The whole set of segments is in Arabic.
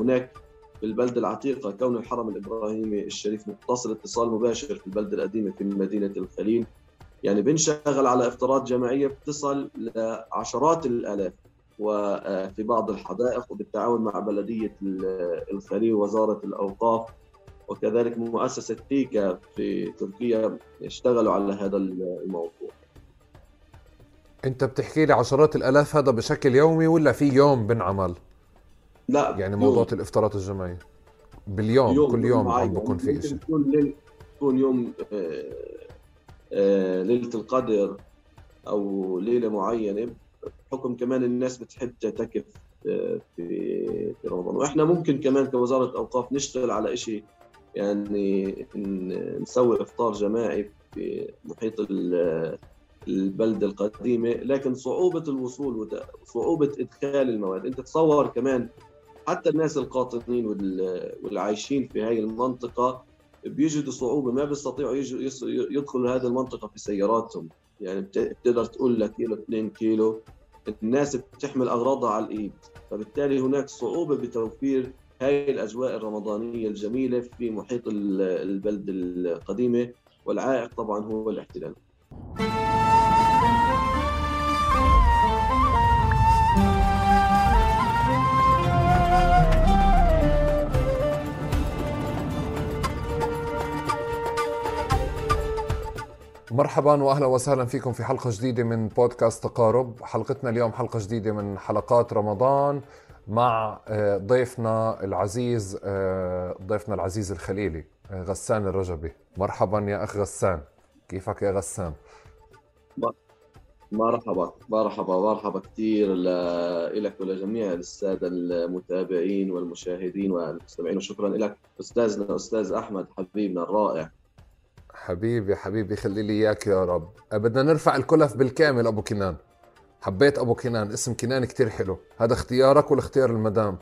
هناك في البلدة العتيقة كون الحرم الإبراهيمي الشريف متصل اتصال مباشر في البلدة القديمة في مدينة الخليل يعني بنشغل على افتراض جماعية بتصل لعشرات الآلاف وفي بعض الحدائق وبالتعاون مع بلدية الخليل وزارة الأوقاف وكذلك مؤسسة تيكا في تركيا اشتغلوا على هذا الموضوع أنت بتحكي لي عشرات الآلاف هذا بشكل يومي ولا في يوم بنعمل؟ لا يعني موضوع الإفطارات الجماعية. باليوم يوم كل يوم عم بكون في شيء يكون يكون يوم آه، آه، ليلة القدر أو ليلة معينة بحكم كمان الناس بتحب تعتكف آه، في في رمضان. وإحنا ممكن كمان كوزارة أوقاف نشتغل على شيء يعني نسوي إفطار جماعي في محيط البلدة القديمة. لكن صعوبة الوصول وصعوبه إدخال المواد. أنت تصور كمان حتى الناس القاطنين والعايشين في هذه المنطقة بيجدوا صعوبة ما بيستطيعوا يدخلوا هذه المنطقة في سياراتهم. يعني بتقدر تقول لك كيلو 2 كيلو. الناس بتحمل أغراضها على الإيد. فبالتالي هناك صعوبة بتوفير هاي الأجواء الرمضانية الجميلة في محيط البلده القديمة. والعائق طبعا هو الاحتلال. مرحبا واهلا وسهلا فيكم في حلقة جديدة من بودكاست تقارب. حلقتنا اليوم حلقة جديدة من حلقات رمضان مع آه، ضيفنا العزيز آه، ضيفنا العزيز الخليلي آه، غسان الرجبي. مرحبا يا أخ غسان. كيفك يا غسان؟ مرحبا مرحبا مرحبا كثير لك ولجميع السادة المتابعين والمشاهدين والمستمعين. وشكرا لك أستاذنا أستاذ أحمد حبيبنا الرائع. حبيبي حبيبي خلي لي إياك يا رب. بدنا نرفع الكلف بالكامل أبو كنان. حبيت أبو كنان اسم كنان كتير حلو. هذا اختيارك ولا اختيار المدام؟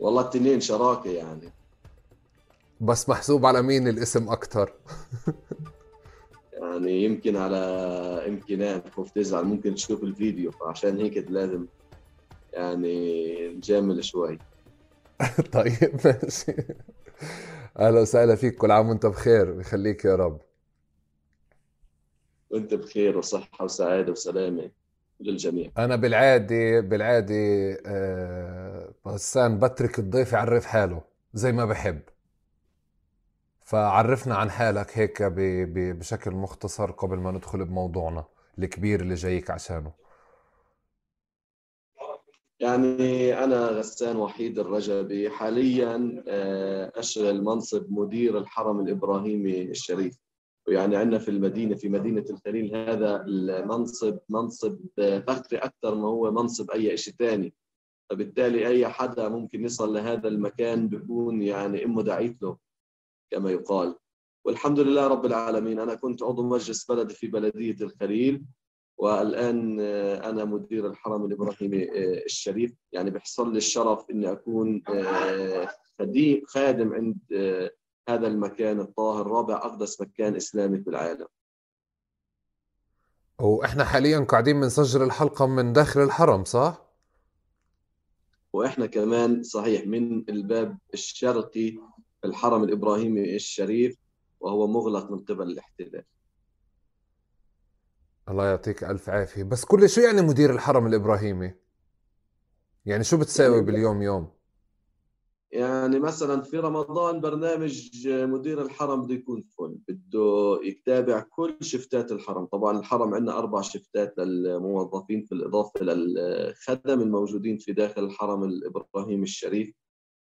والله التنين شراكة يعني. بس محسوب على مين الاسم أكثر يعني يمكن على امكنان خوف تزعل. ممكن تشوف الفيديو فعشان هيك لازم يعني نجامل شوي. طيب ماشي. أهلا وسهلا فيك كل عام وأنت بخير ويخليك يا رب. وأنت بخير وصحة وسعادة وسلامة للجميع. أنا بالعادة بالعادة آه بسان بترك الضيف يعرف حاله زي ما بحب. فعرفنا عن حالك هيك بشكل مختصر قبل ما ندخل بموضوعنا الكبير اللي جايك عشانه. يعني أنا غسان وحيد الرجبي حاليا آه، أشغل منصب مدير الحرم الإبراهيمي الشريف. ويعني عندنا في المدينة في مدينة الخليل هذا المنصب منصب فخري أكثر ما هو منصب أي شيء ثاني فبالتالي أي حدا ممكن يصل لهذا المكان بيكون يعني أمه دعيت له كما يقال. والحمد لله رب العالمين أنا كنت عضو مجلس بلد في بلدية الخليل. والآن آه، أنا مدير الحرم الإبراهيمي آه، الشريف. يعني بيحصل لي الشرف إني أكون آه، خادم عند هذا المكان الطاهر رابع أقدس مكان إسلامي في العالم. وإحنا حاليا قاعدين بنسجل الحلقة من داخل الحرم صح؟ وإحنا كمان صحيح من الباب الشرقي الحرم الإبراهيمي الشريف وهو مغلق من قبل الاحتلال. الله يعطيك ألف عافية. بس كل شو يعني مدير الحرم الإبراهيمي؟ يعني شو بتساوي يعني باليوم يوم؟ يعني مثلا في رمضان برنامج مدير الحرم بده يكون فل بده يتابع كل شفتات الحرم. طبعا الحرم عندنا أربع شفتات للموظفين في الإضافة للخدم الموجودين في داخل الحرم الإبراهيمي الشريف.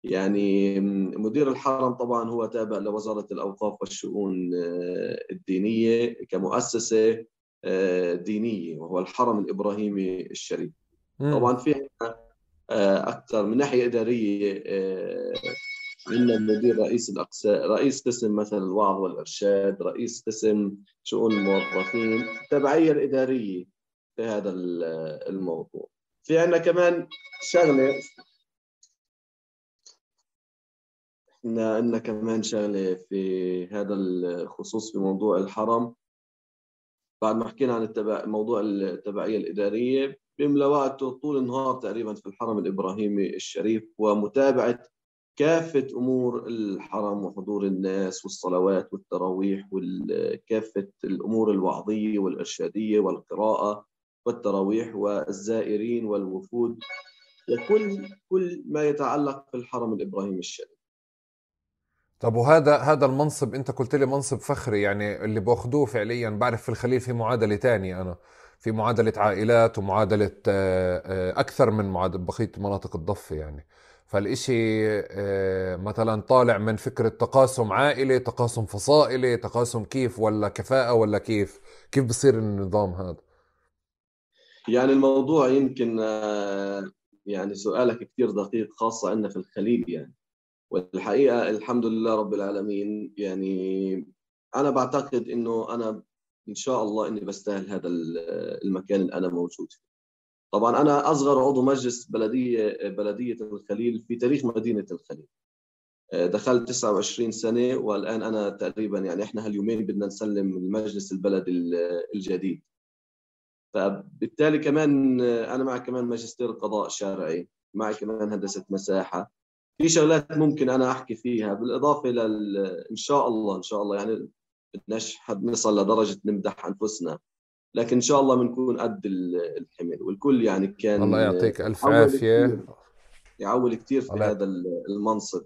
يعني مدير الحرم طبعا هو تابع لوزارة الأوقاف والشؤون الدينية كمؤسسة. آه، دينية وهو الحرم الإبراهيمي الشريف. طبعا في آه، أكثر من ناحية إدارية عندنا آه، المدير رئيس الأقسام رئيس قسم مثلا الوعظ والإرشاد رئيس قسم شؤون الموظفين التبعيه الاداريه في هذا الموضوع. في عندنا كمان شغلة إحنا عندنا كمان شغلة في هذا الخصوص في موضوع الحرم. بعد ما حكينا عن التبع... موضوع التبعية الإدارية بيملى وقته طول النهار تقريبا في الحرم الإبراهيمي الشريف ومتابعة كافة أمور الحرم وحضور الناس والصلوات والتراويح وكافه الأمور الوعظية والإرشادية والقراءة والتراويح والزائرين والوفود وكل كل ما يتعلق في الحرم الإبراهيمي الشريف. طب وهذا هذا المنصب انت قلت لي منصب فخري يعني اللي بأخذوه فعليا بعرف في الخليل في معادلة ثانية أنا في معادلة عائلات ومعادلة آه، آه، أكثر من معادلة بقيه مناطق الضفة يعني. فالإشي آه، مثلا طالع من فكرة تقاسم عائلي تقاسم فصائلي تقاسم كيف ولا كفاءة ولا كيف؟ كيف بصير النظام هذا؟ يعني الموضوع يمكن يعني سؤالك كثير دقيق خاصة عندنا في الخليل يعني. والحقيقة الحمد لله رب العالمين. يعني أنا بعتقد إنه أنا إن شاء الله إني بستاهل هذا المكان اللي أنا موجود فيه. طبعا أنا أصغر عضو مجلس بلدية بلدية الخليل في تاريخ مدينة الخليل. دخلت 29 سنة والآن أنا تقريبا يعني إحنا هاليومين بدنا نسلم المجلس البلدي الجديد. فبالتالي كمان أنا معي كمان ماجستير قضاء شرعي معي كمان هندسة مساحة. في شغلات ممكن أنا أحكي فيها بالإضافة لل إن شاء الله إن شاء الله يعني بدناش حد نصل لدرجة نمدح أنفسنا لكن إن شاء الله بنكون قد الحمل والكل يعني كان الله يعطيك ألف عافية. يعول كثير في هذا المنصب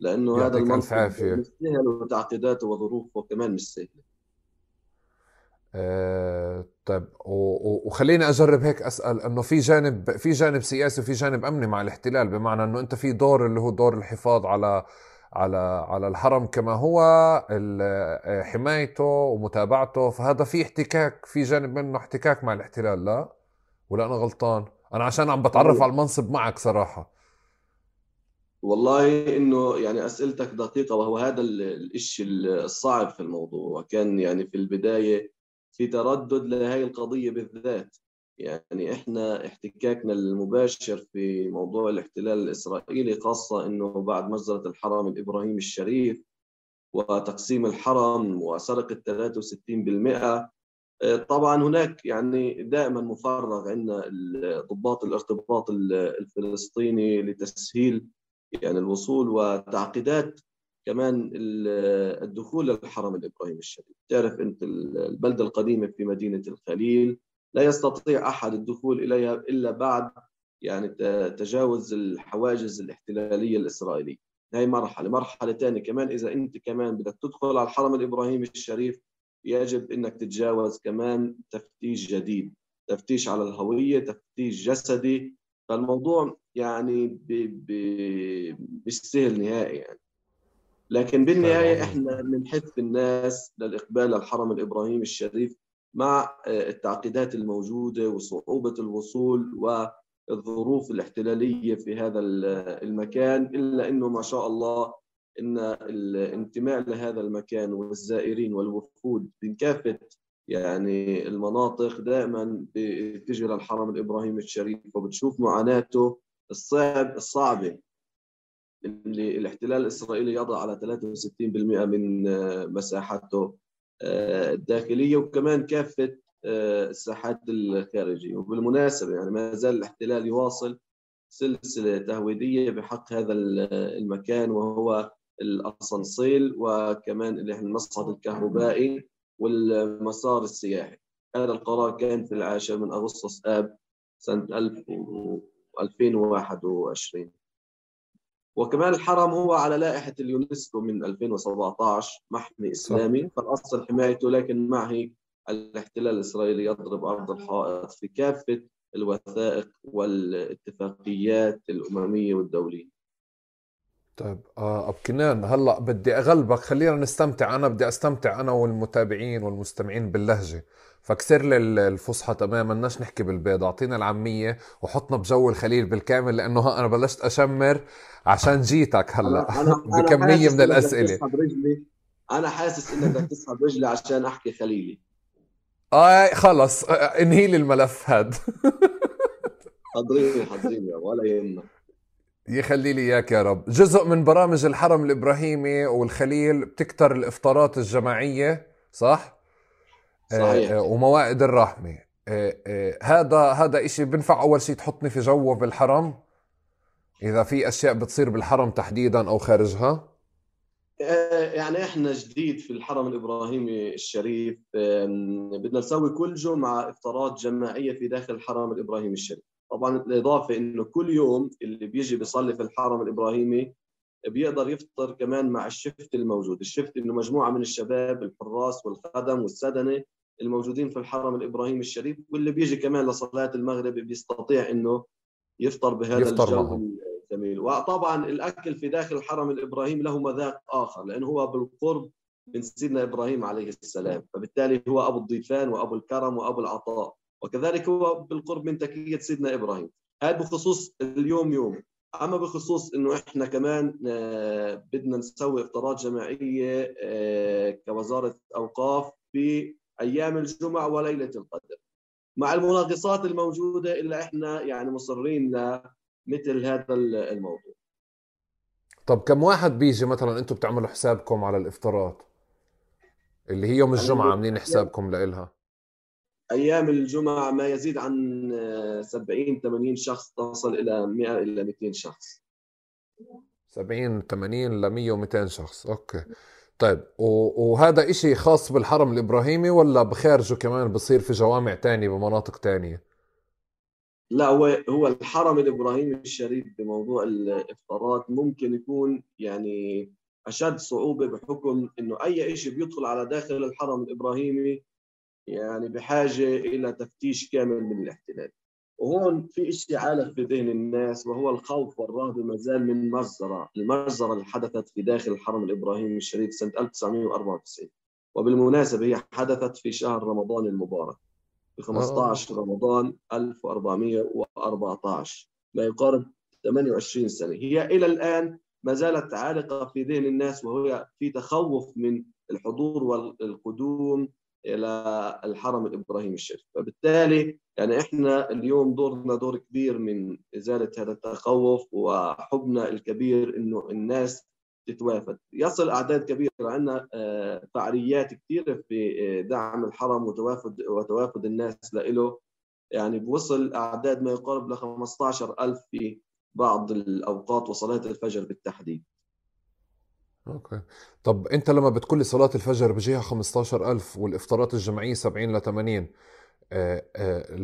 لأنه هذا المنصب مش سهل وتعقيداته وظروفه كمان مش سهلة. آه، طيب وخليني أجرب هيك أسأل إنه في جانب في جانب سياسي وفي جانب أمني مع الاحتلال بمعنى إنه أنت في دور اللي هو دور الحفاظ على على على الحرم كما هو آه، حمايته ومتابعته فهذا في احتكاك في جانب منه احتكاك مع الاحتلال لا؟ ولا أنا غلطان؟ أنا عشان عم بتعرف على المنصب معك صراحة. والله إنه يعني أسئلتك دقيقة وهو هذا الشيء الصعب في الموضوع كان يعني في البداية في تردد لهذه القضية بالذات. يعني إحنا احتكاكنا المباشر في موضوع الاحتلال الإسرائيلي خاصة إنه بعد مجزرة الحرم الابراهيمي الشريف وتقسيم الحرم وسرقة 63% طبعا هناك يعني دائما مفرغ عندنا ضباط الارتباط الفلسطيني لتسهيل يعني الوصول وتعقيدات كمان الدخول للحرم الابراهيمي الشريف، تعرف أنت البلدة القديمة في مدينة الخليل لا يستطيع أحد الدخول إليها إلا بعد يعني تجاوز الحواجز الاحتلالية الإسرائيلية. هاي مرحلة، مرحلة ثانية كمان إذا أنت كمان بدك تدخل على الحرم الابراهيمي الشريف يجب إنك تتجاوز كمان تفتيش جديد، تفتيش على الهوية، تفتيش جسدي، فالموضوع يعني مش سهل نهائي يعني. لكن بالنهاية إحنا بنحث الناس للإقبال للحرم الإبراهيمي الشريف مع آه، التعقيدات الموجودة وصعوبة الوصول والظروف الاحتلالية في هذا المكان إلا إنه ما شاء الله إن الانتماء لهذا المكان والزائرين والوفود من كافه يعني المناطق دائما بتجي للحرم الإبراهيمي الشريف وبتشوف معاناته الصعب الصعبة. اللي الاحتلال الإسرائيلي يضع على 63% من آه، مساحته آه، الداخلية وكمان كافة آه، الساحات الخارجية. وبالمناسبة يعني ما زال الاحتلال يواصل سلسلة تهويدية بحق هذا المكان وهو الاسانسيل وكمان اللي إحنا المصعد الكهربائي والمسار السياحي. هذا القرار كان في العاشر من أغسطس آب سنة 2021 وكمان الحرم هو على لائحة اليونسكو من 2017 محمي إسلامي. فالأصل حمايته لكن مع هيك الاحتلال الإسرائيلي يضرب أرض الحائط في كافة الوثائق والاتفاقيات الأممية والدولية. طيب آه أب كنان هلأ بدي أغلبك خلينا نستمتع. أنا بدي أستمتع أنا والمتابعين والمستمعين باللهجة فكسر لي الفصحى تماما. بدناش نحكي بالبيض اعطينا العامية وحطنا بجو الخليل بالكامل لأنه أنا بلشت أشمر عشان جيتك هلأ. أنا أنا بكمية من الأسئلة. أنا حاسس إنك بدك تسحب رجلي عشان أحكي خليلي. آه خلص آه، انهي لي الملف هاد؟ حضريني حضريني ولا يهمك يخلي لي إياك يا رب. جزء من برامج الحرم الإبراهيمي والخليل بتكتر الإفطارات الجماعية صح؟ صحيح. آه، وموائد الرحمة. هذا هذا إشي بنفع أول شيء تحطني في جو بالحرم؟ إذا في أشياء بتصير بالحرم تحديدا أو خارجها؟ يعني إحنا جديد في الحرم الإبراهيمي الشريف. بدنا نسوي كل جمعة إفطارات جماعية في داخل الحرم الإبراهيمي الشريف. طبعا الإضافة إنه كل يوم اللي بيجي بيصلي في الحرم الإبراهيمي بيقدر يفطر كمان مع الشفت الموجود. الشفت إنه مجموعة من الشباب الحراس والخدم والسدنة الموجودين في الحرم الإبراهيمي الشريف واللي بيجي كمان لصلاة المغرب بيستطيع إنه يفطر بهذا يفطر الجو معهم. الجميل. وطبعا الأكل في داخل الحرم الإبراهيمي له مذاق آخر لأنه هو بالقرب من سيدنا إبراهيم عليه السلام. فبالتالي هو أبو الضيفان وأبو الكرم وأبو العطاء. وكذلك هو بالقرب من تكيه سيدنا إبراهيم. هذا بخصوص اليوم يوم؟ أما بخصوص إنه إحنا كمان آه، بدنا نسوي إفطارات جماعية آه، كوزارة أوقاف في أيام الجمعة وليلة القدر. مع المناقصات الموجودة إلا إحنا يعني مصرين لمثل هذا الموضوع. طب كم واحد بيجي مثلا أنتم بتعملوا حسابكم على الإفطارات؟ اللي هي يوم الجمعة عاملين حسابكم لإلها. أيام الجمعة ما يزيد عن 70 80 شخص تصل إلى 100 إلى 200 شخص. 70 80 ل 100 و200 شخص. أوكي. طيب وهذا إشي خاص بالحرم الإبراهيمي ولا بخارجه كمان بصير في جوامع تانية بمناطق تانية؟ لا هو هو الحرم الإبراهيمي الشريف بموضوع الإفطارات ممكن يكون يعني أشد صعوبة بحكم إنه أي شيء بيدخل على داخل الحرم الإبراهيمي يعني بحاجة إلى تفتيش كامل من الاحتلال. وهون في شيء عالق في ذهن الناس وهو الخوف والرهبة ما زال من مجزرة المجزرة اللي حدثت في داخل الحرم الإبراهيمي الشريف سنة 1994 وبالمناسبة هي حدثت في شهر رمضان المبارك في 15 رمضان 1414 ما يقارب 28 سنة. هي إلى الآن ما زالت عالقة في ذهن الناس وهي في تخوف من الحضور والقدوم إلى الحرم الإبراهيمي الشريف. فبالتالي يعني إحنا اليوم دورنا دور كبير من إزالة هذا التخوف وحبنا الكبير إنه الناس تتوافد. يصل أعداد كبيرة. عندنا آه، فعاليات كثيره في آه، دعم الحرم وتوافد وتوافد الناس له يعني بوصل أعداد ما يقارب ل 15000 في بعض الأوقات وصلاة الفجر بالتحديد. أوكي. طب أنت لما بتقول لي صلاة الفجر بجيها 15000 والإفطارات الجمعيه 70 ل 80 آه، آه،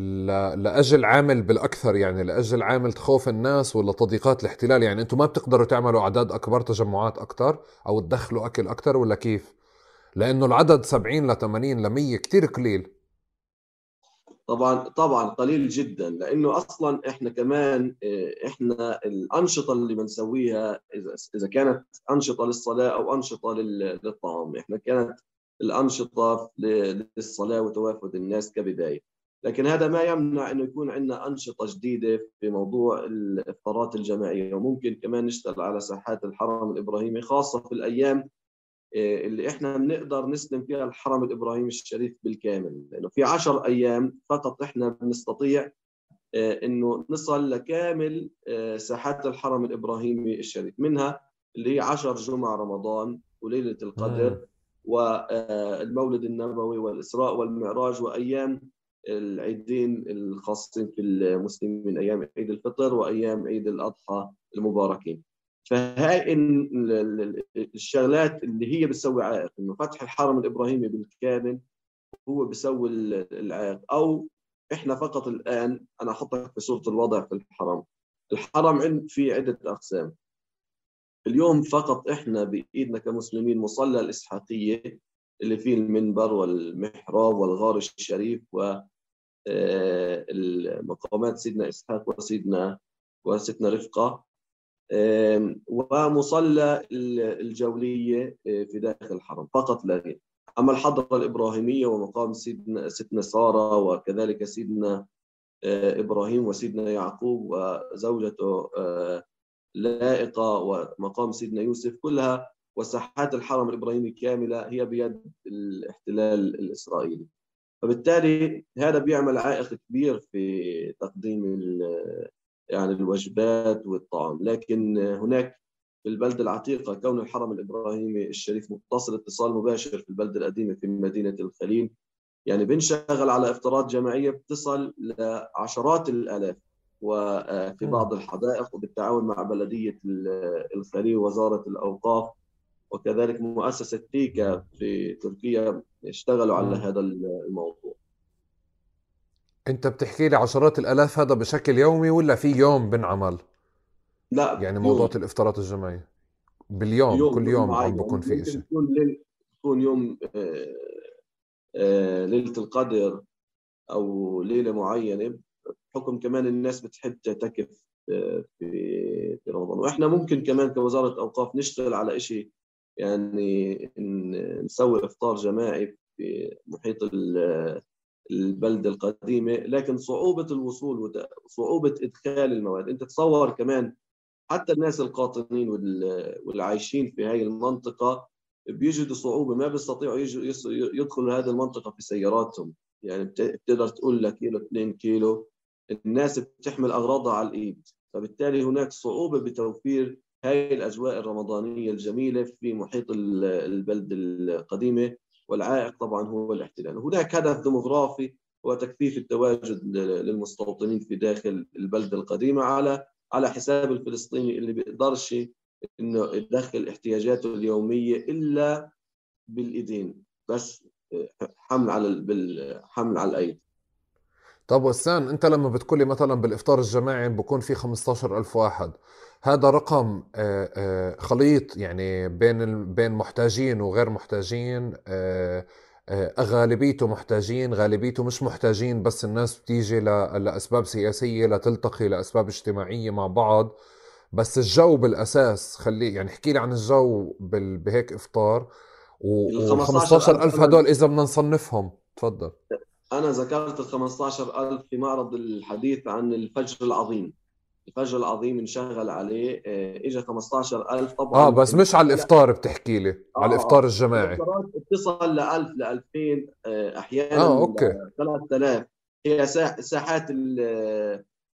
لأجل عامل بالأكثر يعني لأجل عامل تخوف الناس ولا تضييقات الاحتلال؟ يعني أنتم ما بتقدروا تعملوا أعداد أكبر تجمعات أكثر أو تدخلوا أكل أكثر ولا كيف؟ لأنه العدد 70 ل 80 ل 100 كثير قليل. طبعا طبعا قليل جدا لأنه أصلا إحنا كمان آه، إحنا الأنشطة اللي بنسويها إذا كانت أنشطة للصلاة أو أنشطة للطعام إحنا كانت الأنشطة للصلاة وتوافد الناس كبداية. لكن هذا ما يمنع إنه يكون عندنا أنشطة جديدة في موضوع الافطارات الجماعية وممكن كمان نشتغل على ساحات الحرم الإبراهيمي خاصة في الأيام اللي إحنا بنقدر نسلم فيها الحرم الإبراهيمي الشريف بالكامل. لأنه في عشر أيام فقط إحنا بنستطيع آه، إنه نصل لكامل آه، ساحات الحرم الإبراهيمي الشريف. منها اللي هي عشر جمع رمضان وليلة القدر والمولد النبوي والإسراء والمعراج وأيام العيدين الخاصين في المسلمين أيام عيد الفطر وأيام عيد الأضحى المباركين. فهاي الشغلات اللي هي بتسوي عائق إنه فتح الحرم الإبراهيمي بالكامل هو بيسوي العائق أو إحنا فقط الآن أنا أحطك في صورة الوضع في الحرم. الحرم في عدة أقسام. اليوم فقط إحنا بإيدنا كمسلمين مصلى الإسحاقية اللي فيه المنبر والمحراب والغار الشريف و آه، مقامات سيدنا إسحاق وسيدنا وسيدنا رفقة. ومصلى الجولية آه، في داخل الحرم. فقط لا غير. أما الحضرة الإبراهيمية ومقام سيدنا, سيدنا سارة وكذلك سيدنا آه، إبراهيم وسيدنا يعقوب وزوجته آه، لائقة ومقام سيدنا يوسف كلها وساحات الحرم الإبراهيمي كاملة هي بيد الاحتلال الإسرائيلي. فبالتالي هذا بيعمل عائق كبير في تقديم يعني الوجبات والطعام. لكن هناك في البلدة العتيقة كون الحرم الإبراهيمي الشريف متصل اتصال مباشر في البلدة القديمة في مدينة الخليل يعني بنشغل على افطارات جماعيه بتصل لعشرات الآلاف. وفي بعض الحدائق وبالتعاون مع بلدية الخليل ووزارة الأوقاف وكذلك مؤسسة تيكا في تركيا اشتغلوا على هذا الموضوع. انت بتحكي لي عشرات الالاف هذا بشكل يومي ولا في يوم بنعمل؟ لا يعني موضوع الإفطارات الجماعيه باليوم يوم. كل يوم عم بكون في شيء يكون يوم آه، آه، ليلة القدر أو ليلة معينة بحكم كمان الناس بتحب تعتكف آه، في في رمضان. وإحنا ممكن كمان كوزارة أوقاف نشتغل على شيء يعني نسوي إفطار جماعي في محيط البلدة القديمة لكن صعوبة الوصول وصعوبه إدخال المواد. أنت تصور كمان حتى الناس القاطنين والعايشين في هذه المنطقة بيجدوا صعوبة ما بيستطيعوا يدخلوا هذه المنطقة في سياراتهم. يعني بتقدر تقول لك كيلو 2 كيلو. الناس بتحمل أغراضها على الإيد. فبالتالي هناك صعوبة بتوفير هاي الأجواء الرمضانية الجميلة في محيط البلد القديمة. والعائق طبعا هو الاحتلال. هناك هدف ديموغرافي هو تكثيف التواجد للمستوطنين في داخل البلدة القديمة على على حساب الفلسطيني اللي بيقدرش إنه يدخل احتياجاته اليومية إلا بالإيدين. بس حمل على حمل على الأيدي. طب وسان انت لما بتقولي مثلا بالإفطار الجماعي بكون في 15000 واحد هذا رقم آه، آه، خليط يعني بين بين محتاجين وغير محتاجين آه، غالبيته محتاجين غالبيته مش محتاجين بس الناس بتيجي لأسباب سياسية لتلتقي لأسباب اجتماعية مع بعض. بس الجو بالأساس خليه يعني احكي لي عن الجو بهيك إفطار و 15000 هدول إذا بدنا نصنفهم. تفضل. أنا ذكرت ال 15000 في معرض الحديث عن الفجر العظيم. الفجر العظيم انشغل عليه آه، اجى 15000 طبعا. آه بس مش على الإفطار بتحكي لي آه على الإفطار الجماعي. بتصل ل 1000 ل 2000 أحيانا آه أوكي. 3000 هي ساحات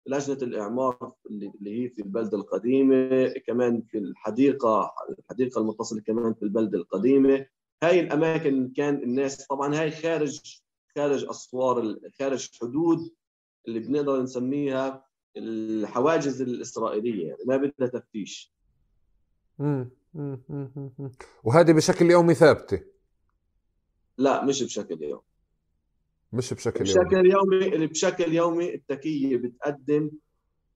لجنة الإعمار اللي هي في البلده القديمة كمان في الحديقة الحديقة المتصلة كمان في البلده القديمة. هاي الأماكن كان الناس طبعا هاي خارج خارج أسوار خارج حدود اللي بنقدر نسميها الحواجز الإسرائيلية يعني ما بدها تفتيش. وهذه بشكل يومي ثابتة؟ لا مش بشكل يومي. مش بشكل بشكل يومي, يومي بشكل يومي التكية بتقدم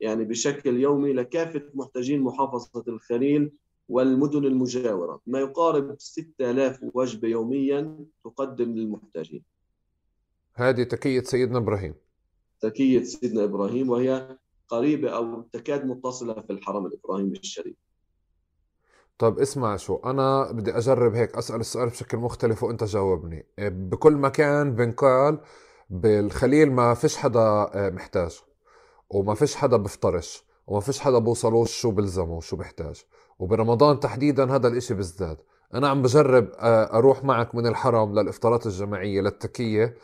يعني بشكل يومي لكافة محتاجين محافظة الخليل والمدن المجاورة. ما يقارب 6000 وجبة يوميا تقدم للمحتاجين. هذه تكية سيدنا إبراهيم. تكية سيدنا إبراهيم وهي قريبة أو تكاد متصلة في الحرم الإبراهيمي الشريف. طب اسمع شو أنا بدي أجرب هيك أسأل السؤال بشكل مختلف وأنت جاوبني. بكل مكان بنقال بالخليل ما فيش حدا آه، محتاج وما فيش حدا بفطرش وما فيش حدا بوصلوش شو بلزمه وشو بيحتاج وبرمضان تحديدا هذا الإشي بيزداد. أنا عم بجرب آه، أروح معك من الحرم للإفطارات الجماعية للتكية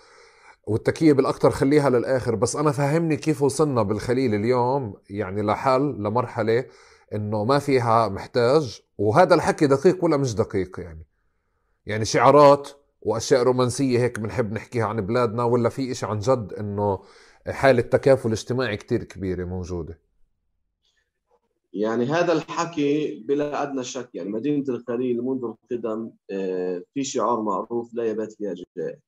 والتكية بالأكثر خليها للآخر. بس أنا فهمني كيف وصلنا بالخليل اليوم يعني لحل لمرحلة إنه ما فيها محتاج وهذا الحكي دقيق ولا مش دقيق يعني؟ يعني شعارات وأشياء رومانسية هيك بنحب نحكيها عن بلادنا ولا في إشي عن جد إنه حالة تكافل اجتماعي كتير كبيرة موجودة؟ يعني هذا الحكي بلا أدنى شك يعني مدينة الخليل منذ القدم آه، في شعار معروف لا يبات فيها جدائر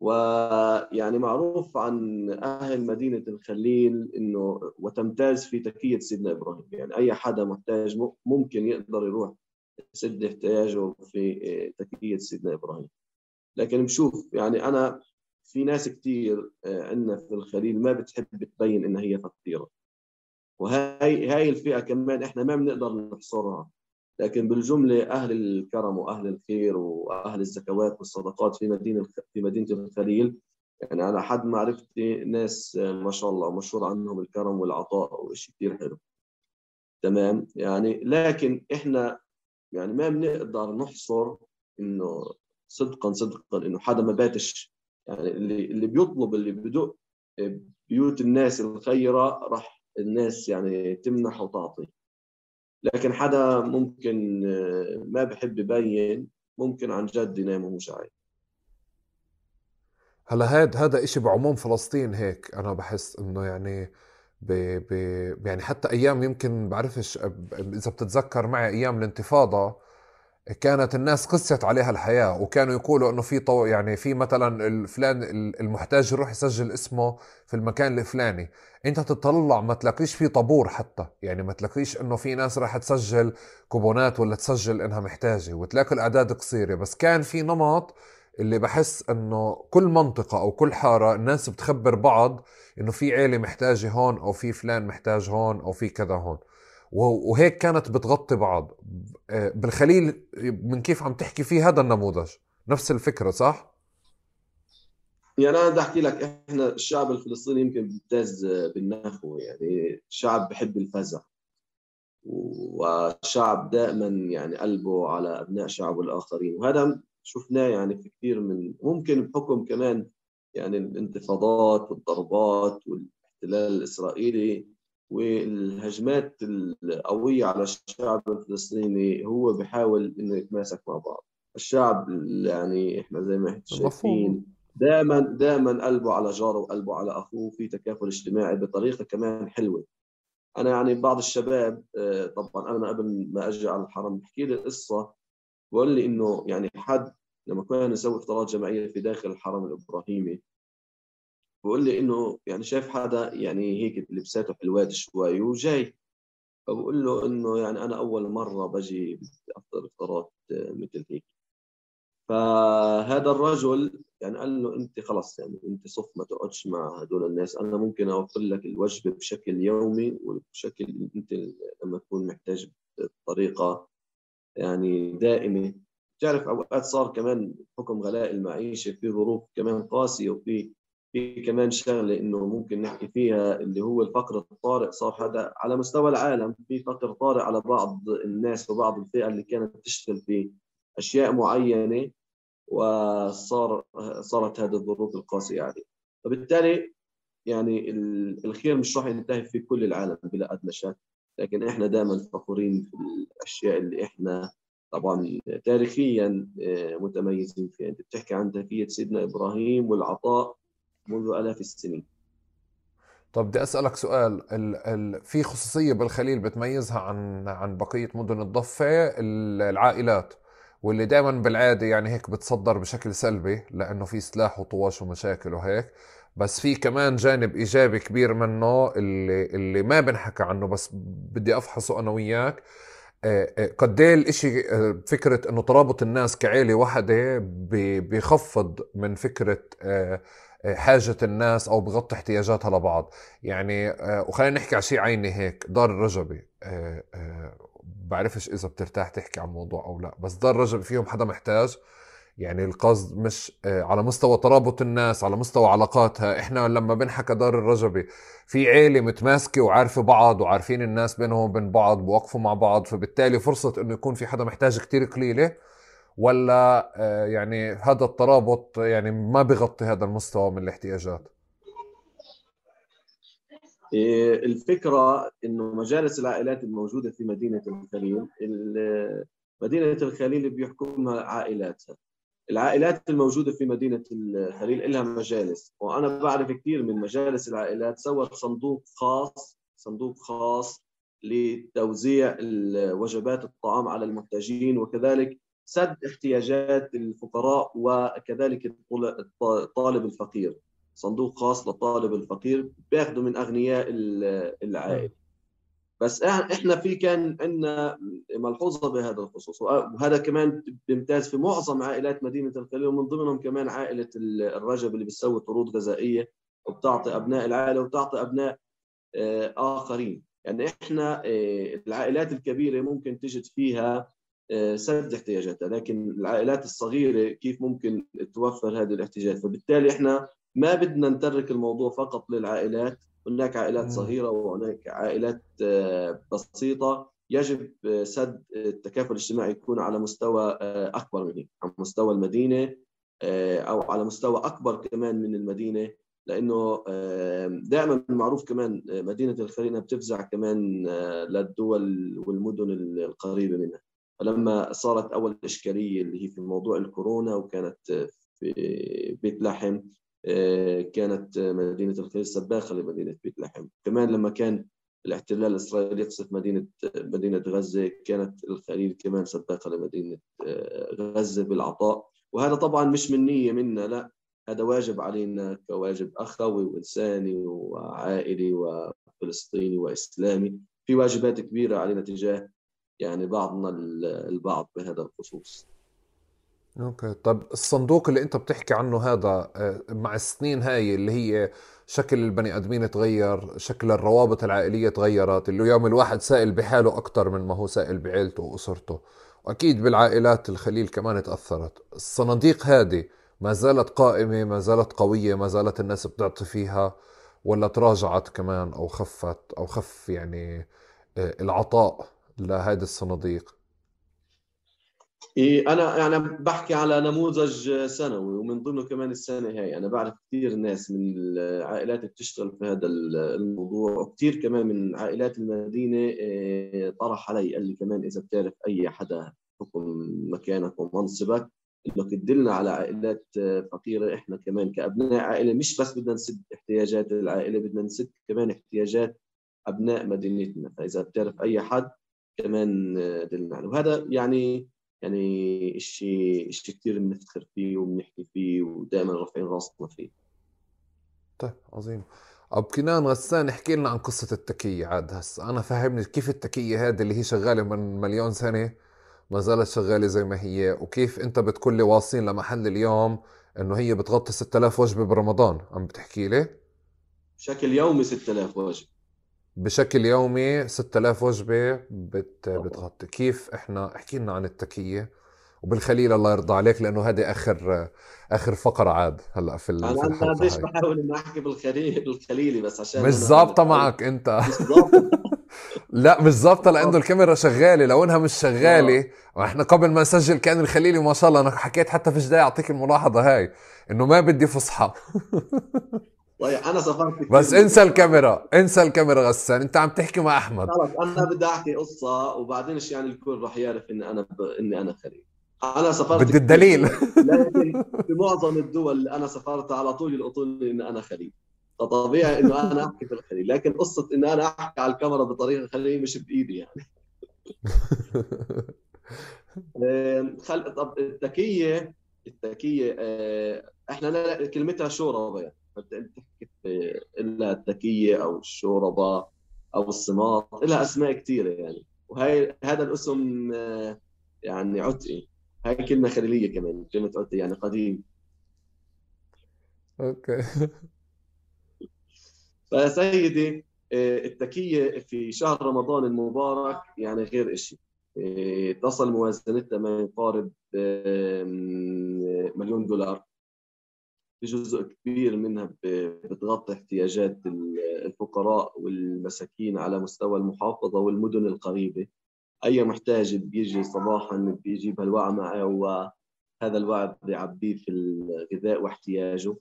ويعني معروف عن أهل مدينة الخليل إنه وتمتاز في تكية سيدنا إبراهيم. يعني أي حدا محتاج ممكن يقدر يروح يسد احتياجه في تكية سيدنا إبراهيم. لكن بشوف يعني أنا في ناس كثير آه، عندنا في الخليل ما بتحب تبين إنها هي فقيرة. وهي هاي الفئة كمان إحنا ما بنقدر نحصرها. لكن بالجملة أهل الكرم وأهل الخير وأهل الزكوات والصدقات في مدينة في مدينة الخليل يعني أنا حد معرفتي ناس ما شاء الله مشهور عنهم الكرم والعطاء وشيء كثير حلو. تمام؟ يعني لكن إحنا يعني ما بنقدر نحصر إنه صدقا صدقا إنه حدا ما باتش. يعني اللي اللي بيطلب اللي بدق بيوت الناس الخيرة راح الناس يعني تمنح وتعطي. لكن حدا ممكن آه، ما بحب يبين ممكن عن جد ينام وهو شايف. هلا هذا هذا إشي بعموم فلسطين هيك أنا بحس إنه يعني ب ب يعني حتى أيام يمكن بعرفش إذا بتتذكر معي أيام الانتفاضة كانت الناس قست عليها الحياة وكانوا يقولوا إنه في طو يعني في مثلا الفلان المحتاج يروح يسجل اسمه في المكان الفلاني. أنت تطلع ما تلاقيش في طابور حتى يعني ما تلاقيش إنه في ناس راح تسجل كوبونات ولا تسجل إنها محتاجة وتلاقي الأعداد قصيرة. بس كان في نمط اللي بحس إنه كل منطقة أو كل حارة الناس بتخبر بعض إنه في عيلة محتاجة هون أو في فلان محتاج هون أو في كذا هون. وهيك كانت بتغطي بعض آه، بالخليل من كيف عم تحكي فيه هذا النموذج نفس الفكرة صح؟ يعني أنا بدي أحكي لك إحنا الشعب الفلسطيني يمكن بيمتاز بالنخوه يعني الشعب بحب الفزع والشعب دائما يعني قلبه على أبناء شعبه الآخرين وهذا شفناه يعني في كثير من ممكن بحكم كمان يعني الانتفاضات والضربات والاحتلال الإسرائيلي والهجمات القوية على الشعب الفلسطيني هو بحاول إنه يتماسك مع بعض. الشعب يعني إحنا زي ما شايفين دائما دائما قلبه على جاره وقلبه على أخوه في تكافل اجتماعي بطريقة كمان حلوة. أنا يعني بعض الشباب آه، طبعا أنا قبل ما أجي على الحرم بحكي لي قصة بقول لي إنه يعني حد لما كنا نسوي إفطارات جماعية في داخل الحرم الإبراهيمي بقول لي إنه يعني شايف حدا يعني هيك لبساته حلوات شوي وجاي. فبقول له إنه يعني أنا أول مرة بجي افطر افطارات مثل هيك. فهذا الرجل يعني قال له أنت خلص يعني أنت صف ما تقعدش مع هدول الناس. أنا ممكن أوفر لك الوجبة بشكل يومي وبشكل أنت لما تكون محتاج بطريقة يعني دائمة. تعرف أوقات صار كمان بحكم غلاء المعيشة في ظروف كمان قاسية وفي في كمان شغلة إنه ممكن نحكي فيها اللي هو الفقر الطارئ صار هذا على مستوى العالم في فقر طارئ على بعض الناس وبعض الفئة اللي كانت تشتغل في أشياء معينة وصار صارت هذه الظروف القاسية عليه. فبالتالي يعني الخير مش راح ينتهي في كل العالم بلا أدنى شك لكن إحنا دائما فخورين في الأشياء اللي إحنا طبعا تاريخيا آه، متميزين فيها. أنت بتحكي عن تركية سيدنا إبراهيم والعطاء منذ آلاف السنين. طب بدي أسألك سؤال ال ال في خصوصية بالخليل بتميزها عن عن بقية مدن الضفة؟ العائلات واللي دائما بالعادة يعني هيك بتصدر بشكل سلبي لأنه في سلاح وطواش ومشاكل وهيك بس في كمان جانب إيجابي كبير منه اللي اللي ما بنحكى عنه بس بدي أفحصه أنا وياك. آه، آه، قد إيه الإشي آه، فكرة إنه ترابط الناس كعيلة واحدة بيخفض من فكرة حاجة الناس أو بغطي احتياجاتها لبعض. يعني وخلينا نحكي على شيء عيني هيك دار الرجبي بعرفش إذا بترتاح تحكي عن الموضوع أو لا بس دار الرجبي فيهم حدا محتاج. يعني القصد مش آه، على مستوى ترابط الناس على مستوى علاقاتها. إحنا لما بنحكى دار الرجبي في عيلة متماسكة وعارفة بعض وعارفين الناس بينهم وبين بعض بوقفوا مع بعض فبالتالي فرصة إنه يكون في حدا محتاج كتير قليلة. ولا آه، يعني هذا الترابط يعني ما بغطي هذا المستوى من الاحتياجات؟ إيه، الفكرة إنه مجالس العائلات الموجودة في مدينة الخليل مدينة الخليل بيحكمها عائلاتها. العائلات الموجودة في مدينة الخليل لها مجالس وأنا بعرف كثير من مجالس العائلات سوت صندوق خاص صندوق خاص لتوزيع وجبات الطعام على المحتاجين وكذلك سد احتياجات الفقراء وكذلك الطالب الفقير. صندوق خاص للطالب الفقير بياخذوا من أغنياء العائلة. بس إحنا في كان عندنا ملحوظة بهذا الخصوص. وهذا كمان بيمتاز في معظم عائلات مدينة الخليل ومن ضمنهم كمان عائلة الرجب اللي بتسوي طرود غذائية وبتعطي أبناء العائلة وبتعطي أبناء آه، آخرين. يعني إحنا آه، العائلات الكبيرة ممكن تجد فيها سد احتياجاتها لكن العائلات الصغيرة كيف ممكن توفر هذه الاحتياجات؟ فبالتالي إحنا ما بدنا نترك الموضوع فقط للعائلات. هناك عائلات صغيرة وهناك عائلات آه، بسيطة. يجب آه، سد التكافل الاجتماعي يكون على مستوى آه، أكبر من هيك على مستوى المدينة أو على مستوى أكبر كمان من المدينة لأنه دائما معروف كمان مدينة الخليل بتفزع كمان للدول والمدن القريبة منها. فلما صارت أول إشكالية اللي هي في موضوع الكورونا وكانت في بيت لحم كانت مدينة الخليل سباخة لمدينة بيت لحم. كمان لما كان الاحتلال الإسرائيلي يقصف مدينة مدينة غزة كانت الخليل كمان سباقة لمدينة آه، غزة بالعطاء. وهذا طبعا مش من نية منا لا هذا واجب علينا كواجب أخوي وإنساني وعائلي وفلسطيني وإسلامي. في واجبات كبيرة علينا تجاه يعني بعضنا البعض بهذا الخصوص. أوكي. طب الصندوق اللي أنت بتحكي عنه هذا آه، مع السنين هاي اللي هي شكل البني آدمين تغير شكل الروابط العائلية تغيرت اللي اليوم الواحد سائل بحاله أكثر من ما هو سائل بعيلته وأسرته. وأكيد بالعائلات الخليل كمان تأثرت. الصناديق هذه ما زالت قائمة ما زالت قوية ما زالت الناس بتعطي فيها ولا تراجعت كمان أو خفت أو خف يعني آه، العطاء؟ لهذه الصناديق؟ إيه أنا أنا بحكي على نموذج سنوي ومن ضمنه كمان السنة هاي. أنا بعرف كثير ناس من العائلات بتشتغل في هذا الموضوع وكثير كمان من عائلات المدينة إيه، طرح علي قال لي كمان إذا بتعرف أي حدا حكم مكانك ومنصبك انك تدلنا على عائلات فقيرة إحنا كمان كأبناء. عائلة مش بس بدنا نسد احتياجات العائلة بدنا نسد كمان احتياجات أبناء مدينتنا. فإذا بتعرف أي حد كمان دلنا عليه وهذا يعني يعني شيء شيء كثير بنفتخر فيه وبنحكي فيه ودائما رافعين راسنا فيه. طيب عظيم. أبو كنان غسان احكي لنا عن قصة التكية عاد. هسه أنا فهمني كيف التكية هذه اللي هي شغالة من مليون سنة ما زالت شغالة زي ما هي وكيف أنت بتقول لي واصلين لمحل اليوم إنه هي بتغطي 6000 وجبة برمضان. عم بتحكي لي؟ بشكل يومي 6000 وجبة. بشكل يومي 6000 وجبة بت بتغطي. كيف إحنا احكي لنا عن التكية وبالخليل الله يرضى عليك لأنه هذه اخر آخر فقرة عاد هلأ في أنا أنا قديش بحاول اني أحكي بالخليل بالخليلي بس عشان مش ظابطه معك أنت. لا مش ظابطه لأنه الكاميرا شغالة لو انها مش شغالة. وإحنا قبل ما نسجل كأن الخليلي ما شاء الله أنا حكيت حتى فيش داعي أعطيك الملاحظة هاي إنه ما بدي فصحى. أنا سافرت بس انسى الكاميرا انسى الكاميرا غسان انت عم تحكي مع أحمد. خلص أنا بدي احكي قصة وبعدين يعني الكل راح يعرف إني أنا ب... إني أنا خليل. أنا سافرت بدي الدليل. لكن في معظم الدول اللي أنا سافرتها على طول يلقطوا لي إني أنا خليل. فطبيعي إنه أنا أحكي في الخليل لكن قصة إني أنا أحكي على الكاميرا بطريقة خليل مش بإيدي يعني. خل... طب التكية التكية آه، إحنا كلمتها شوربه يعني بتحكي إلا التكيه أو الشوربة أو الصماط لها أسماء كثيرة يعني. وهي هذا الاسم آه، يعني عتقي. هاي كلمة خليلية كمان كلمة عتقي يعني قديم. أوكي. فسيدي آه، التكية في شهر رمضان المبارك يعني غير شيء آه، تصل موازنتها ما يقارب مليون دولار. في جزء كبير منها بتغطي احتياجات الفقراء والمساكين على مستوى المحافظة والمدن القريبة. أي محتاج بيجي صباحا بيجيب هالوعى معه وهذا الوعي بيعبيه في الغذاء واحتياجه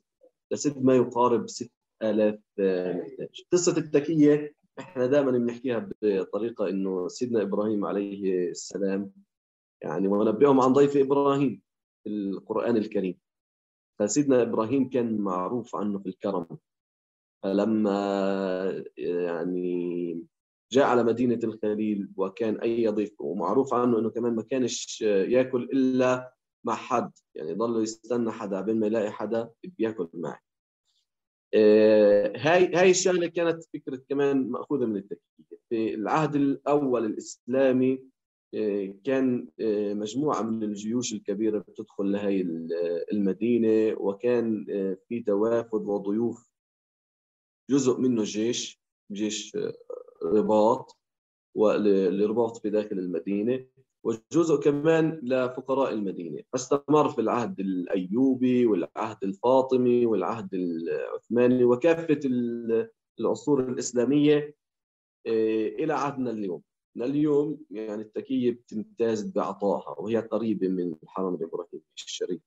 لسد ما يقارب 6000 محتاج. قصة التكية إحنا دائما بنحكيها بطريقة إنه سيدنا إبراهيم عليه السلام يعني ونبئهم عن ضيف إبراهيم في القرآن الكريم. فسيدنا إبراهيم كان معروف عنه في الكرم. فلما يعني جاء على مدينة الخليل وكان أي ضيف ومعروف عنه أنه كمان ما كانش يأكل إلا مع حد يعني ضل يستنى حدا قبل ما يلاقي حدا بياكل معه. آه، هاي هاي الشغلة كانت فكرة كمان مأخوذة من التكتيك في العهد الأول الإسلامي آه، كان آه، مجموعة من الجيوش الكبيرة بتدخل لهي المدينة وكان في توافد وضيوف جزء منه جيش جيش رباط والرباط في داخل المدينة وجزء كمان لفقراء المدينة. فاستمر في العهد الأيوبي والعهد الفاطمي والعهد العثماني وكافة العصور الإسلامية آه، إلى عهدنا اليوم. اليوم يعني التكية بتمتاز بعطائها وهي قريبة من الحرم الإبراهيمي الشريف.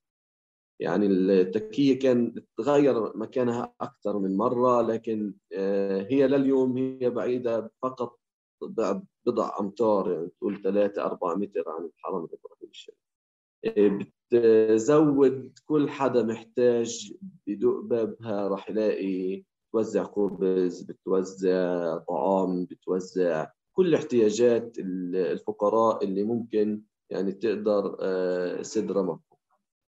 يعني التكية كان تغير مكانها أكثر من مرة لكن آه، هي لليوم هي بعيدة فقط بضع أمتار يعني تقول 3 4 متر عن الحرم الإبراهيمي الشريف. بتزود كل حدا محتاج بدق بابها راح يلاقي بتوزع خبز بتوزع طعام بتوزع كل احتياجات الفقراء اللي ممكن يعني تقدر آه، سد رمق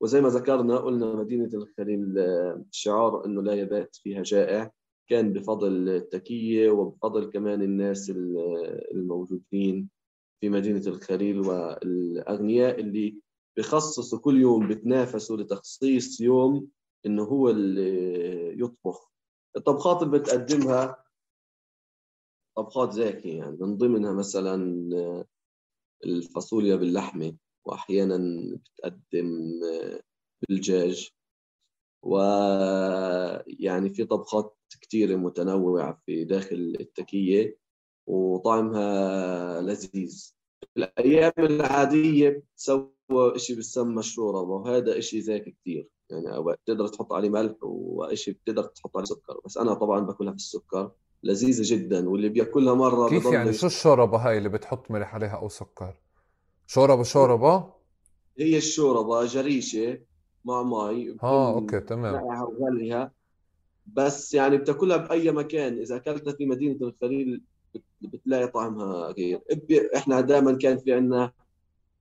وزي ما ذكرنا قلنا مدينة الخليل آه، شعار أنه لا يبات فيها جائع. كان بفضل التكية وبفضل كمان الناس الموجودين في مدينة الخليل والأغنياء اللي بخصصوا كل يوم بتنافسوا لتخصيص يوم إنه هو اللي يطبخ. الطبخات اللي بتقدمها طبخات زاكية يعني من ضمنها مثلا الفاصوليا باللحمة وأحيانا بتقدم بالدجاج. ويعني في طبخات كثيرة متنوعة في داخل التكية وطعمها لذيذ. الأيام العادية بتسوى شيء بيسمى الشوربة وهذا شيء زاكي كثير يعني بتقدر تحط عليه ملح وشيء بتقدر تحط عليه سكر. بس أنا طبعا باكلها في لذيذة جدا واللي بيأكلها مرة كيف يعني؟ شو الشوربة هاي اللي بتحط ملح عليها أو سكر؟ شوربة شوربة؟ هي الشوربة جريشة مع مي آه okay تمام. وغليها بس يعني بتاكلها بأي مكان إذا أكلتها في مدينة الخليل بتلاقي طعمها غير. إحنا دائما كان في عندنا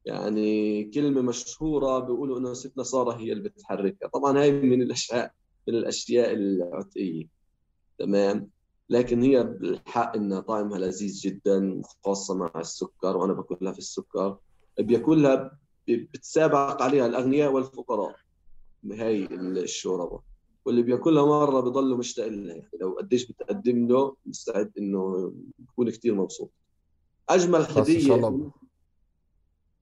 يعني كلمة مشهورة بيقولوا إنه ستنا سارة هي اللي بتحركها. طبعا هاي من الأشياء من الأشياء العتقية. تمام؟ لكن هي بالحق إنها طعمها لذيذ جدا خاصة مع السكر وأنا باكلها في السكر. بياكلها بتسابق عليها الأغنياء والفقراء. هاي الشوربة. واللي بياكلها مرة بضله مشتاق لها. يعني لو قديش بتقدم له مستعد إنه يكون كثير مبسوط. أجمل هدية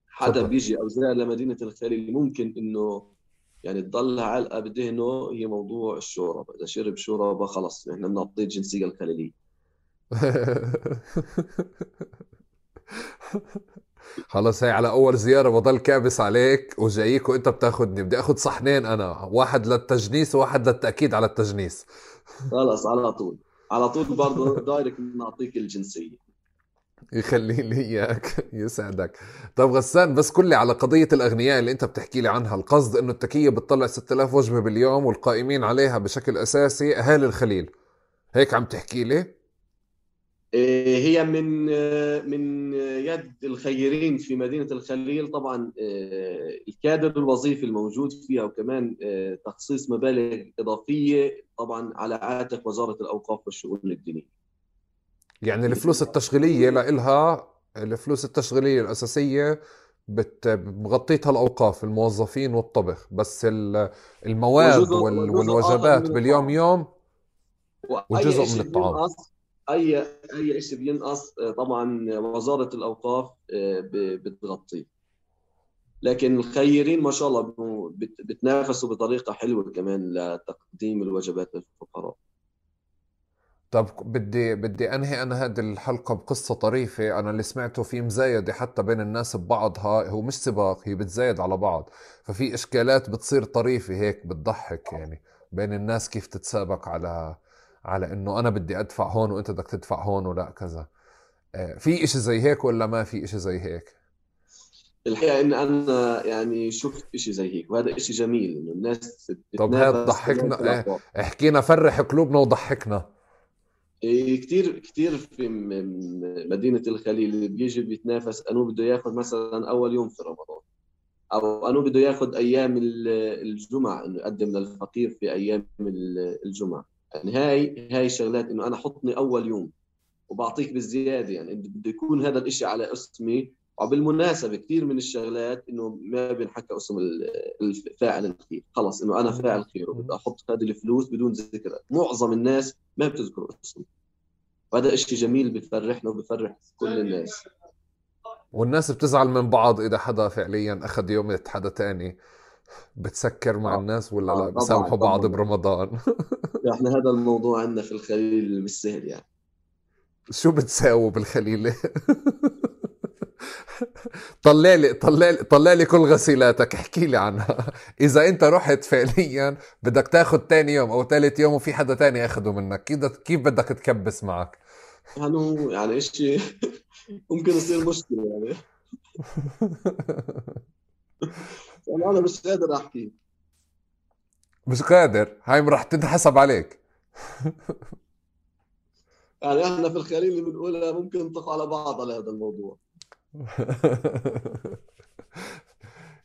حدا بيجي أو زار لمدينة الخليل ممكن إنه يعني تضل علقه بدهنه هي موضوع الشوربة. إذا شرب شوربة خلص إحنا بنعطيه الجنسيه الخليليه خلص هي على أول زيارة بضل كابس عليك وجايك وأنت بتاخذني بدي اخذ صحنين أنا واحد للتجنيس وواحد للتأكيد على التجنيس. خلص على طول. على طول برضه دايركت نعطيك الجنسية. يخلي لي إياك يسعدك طب غسان بس كل على قضية الأغنياء اللي أنت بتحكي لي عنها. القصد إنه التكية بتطلع 6000 وجبة باليوم والقائمين عليها بشكل أساسي. اهالي الخليل هيك عم تحكي لي؟ إيه، هي من من يد الخيرين في مدينة الخليل. طبعا إيه، الكادر الوظيفي الموجود فيها وكمان إيه، تخصيص مبالغ إضافية طبعا على عاتق وزارة الأوقاف والشؤون الدينية. يعني الفلوس التشغيلية لها الفلوس التشغيلية الأساسية مغطيتها الاوقاف الموظفين والطبخ. بس المواد والوجبات باليوم يوم وجزء من الطعام. أي أي شيء بينقص آه، طبعا وزارة الأوقاف آه، بتغطيه. لكن الخيرين ما شاء الله بتنافسوا بطريقة حلوة كمان لتقديم الوجبات للفقراء. طب بدي بدي أنهي أنا هذه الحلقة بقصة طريفة. أنا اللي سمعته في مزايدة حتى بين الناس ببعضها هو مش سباق هي بتزايد على بعض. ففي إشكالات بتصير طريفة هيك بتضحك يعني بين الناس كيف تتسابق على على إنه أنا بدي أدفع هون وأنت بدك تدفع هون ولا كذا. آه، في إشي زي هيك ولا ما في إشي زي هيك؟ الحقيقة إن أنا يعني شفت شيء زي هيك وهذا شيء جميل إنه الناس طب هات ضحكنا إيه، إحكينا فرح قلوبنا وضحكنا. كثير كثير في مدينة الخليل بيجي بيتنافس انه بده ياخذ مثلا أول يوم في رمضان أو انه بده ياخذ أيام الجمعة إنه يقدم للفقير في أيام الجمعة. يعني هاي هاي الشغلات إنه أنا حطني أول يوم وبعطيك بالزيادة. يعني بده يكون هذا الشيء على اسمي. وبالمناسبة كثير من الشغلات إنه ما بينحكى اسم الفاعل الخير. خلص إنه أنا فاعل خير وبدي أحط هذه الفلوس بدون ذكر. معظم الناس ما بتذكر اسمي. وهذا شيء جميل بفرحنا وبفرح كل الناس. والناس بتزعل من بعض إذا حدا فعليا أخذ يوم حدا تاني بتسكر مع آه. الناس ولا آه لا؟ بيسامحوا بعض برمضان. إحنا هذا الموضوع عندنا في الخليل مش سهل يعني. شو بتساووا بالخليل؟ طلع لي طلع لي طلع لي كل غسيلاتك. احكي لي عنها. إذا أنت رحت فعليا بدك تاخذ ثاني يوم أو ثالث يوم وفي حدا ثاني اخذه منك. كيف كيف بدك تكبس معك؟ يعني يعني شيء ممكن يصير مشكلة يعني. أنا مش قادر أحكي. مش قادر؟ هاي راح تنحسب عليك. يعني إحنا في الخليل اللي بنقولها ممكن نطق على بعض على هذا الموضوع.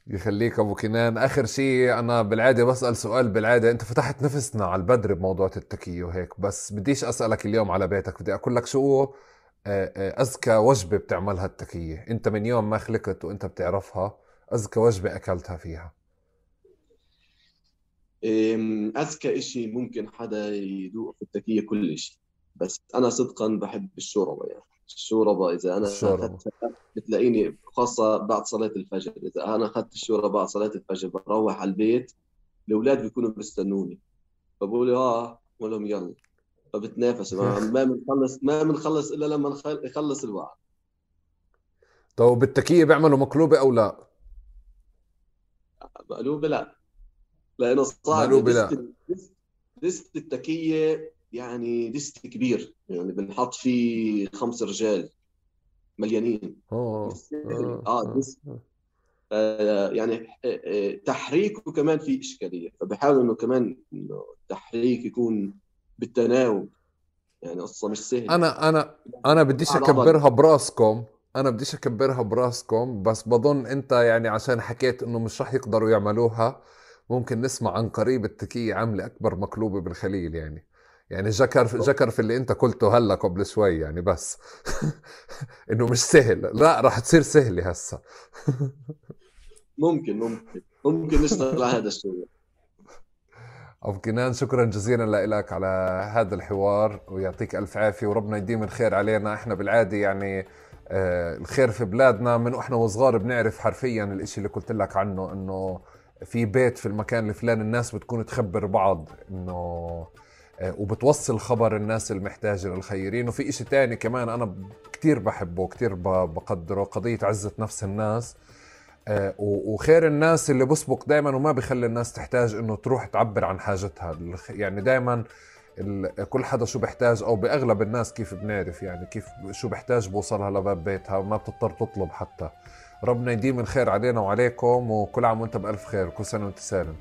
يخليك أبو كنان. آخر شيء أنا بالعادة بسأل سؤال بالعادة أنت فتحت نفسنا على البدر بموضوع التكيه وهيك بس بديش أسألك اليوم على بيتك. بدي أقول لك شو آه، آه، أذكى وجبة بتعملها التكيه أنت من يوم ما خلقت وأنت بتعرفها أذكى وجبة أكلتها فيها؟ أذكى إشي ممكن حدا يذوق في التكيه كل شيء بس أنا صدقا بحب الشوربة يعني. الشوربة إذا أنا الشوربة. بتلاقيني خاصة بعد صلاة الفجر. إذا أنا أخذت الشوربة بعد صلاة الفجر بروح على البيت الأولاد بيكونوا بيستنوني. فبقولوا آه بقول لهم يلا. فبتنافسوا ما بنخلص ما بنخلص إلا لما يخلص الوعد. طيب بالتكيه بيعملوا مقلوبة أو لا؟ مقلوبة لا. لأنه صعب. مقلوبة لا. دست التكية يعني دست كبير. يعني بنحط فيه خمس رجال مليانين. آه آه, آه دست آه يعني آه، آه، تحريكه كمان في إشكالية. فبحاول إنه كمان إنه التحريك يكون بالتناوب. يعني قصة مش سهلة. أنا أنا أنا بديش أكبرها برأسكم. أنا بديش أكبرها برأسكم. بس بظن أنت يعني عشان حكيت إنه مش رح يقدروا يعملوها ممكن نسمع عن قريب التكية عاملة أكبر مقلوبة بالخليل يعني. يعني جكر في جكر في اللي انت قلته هلا قبل شوي يعني بس. انه مش سهل. لا راح تصير سهله هسه ممكن ممكن. ممكن نشتغل على هذا الشيء. أبو كنان شكرا جزيلا لك على هذا الحوار ويعطيك ألف عافية وربنا يديم الخير علينا. إحنا بالعادة يعني آه الخير في بلادنا من وإحنا وصغار بنعرف حرفيا الإشي اللي قلت لك عنه إنه في بيت في المكان الفلاني الناس بتكون تخبر بعض إنه آه، وبتوصل خبر الناس المحتاجة للخيرين. وفي إشي تاني كمان أنا كتير بحبه وكتير بقدره قضية عزة نفس الناس. آه، وخير الناس اللي بسبق دائما وما بخلي الناس تحتاج إنه تروح تعبر عن حاجتها. يعني دائما كل حدا شو بحتاج أو بأغلب الناس كيف بنعرف يعني كيف شو بحتاج بوصلها لباب بيتها وما بتضطر تطلب حتى. ربنا يديم الخير علينا وعليكم وكل عام وأنت بألف خير وكل سنة وأنت سالم.